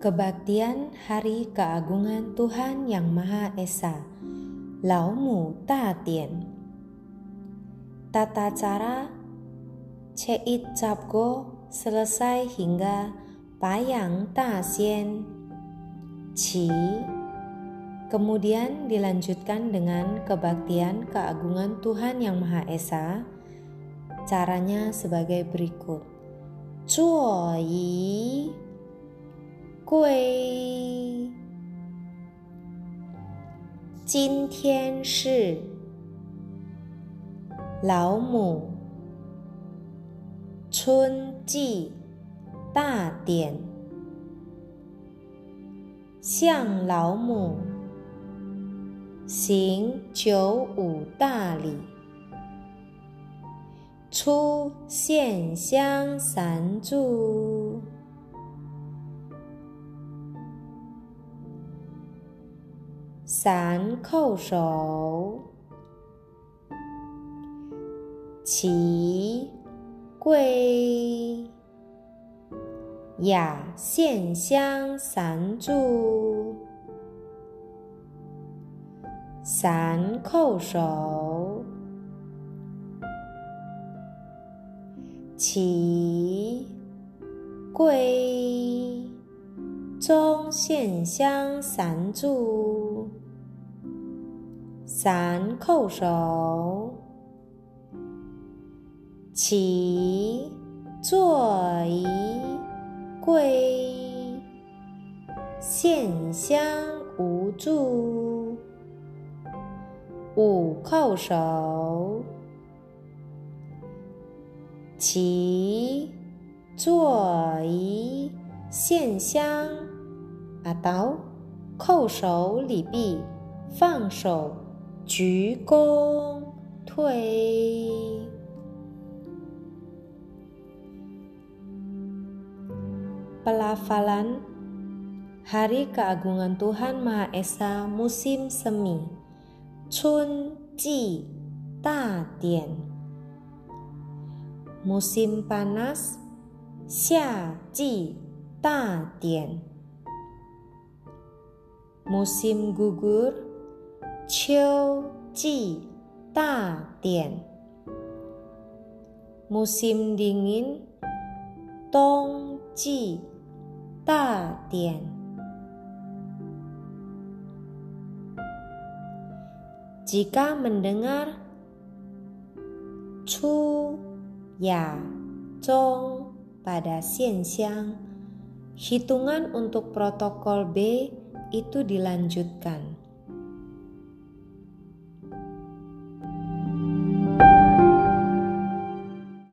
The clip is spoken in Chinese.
Kebaktian Hari Keagungan Tuhan Yang Maha Esa. Lao Mu Ta Tien Tata cara Ceit Capgo selesai hingga Payang Ta Sien Ci. Kemudian dilanjutkan dengan kebaktian keagungan Tuhan Yang Maha Esa. Caranya sebagai berikut. Zuo yi 归。今天是老母春季大典，向老母行九五大礼，出献香三炷。三叩首，齐跪，雅献香三炷，三叩首，齐跪，中献香三炷。三叩首，起坐仪跪，献香无助。五叩首，起坐仪献香，阿道叩首礼毕，放手。鞠躬退。Pelafalan Hari Keagungan Tuhan Maha Esa Musim Semi Chun Ji Ta Dian Musim panas Xia Ji Ta Dian Musim gugur 秋季大典，musim dingin，冬季大典。Jika mendengar chu ya zong pada siang, hitungan untuk protokol B itu dilanjutkan.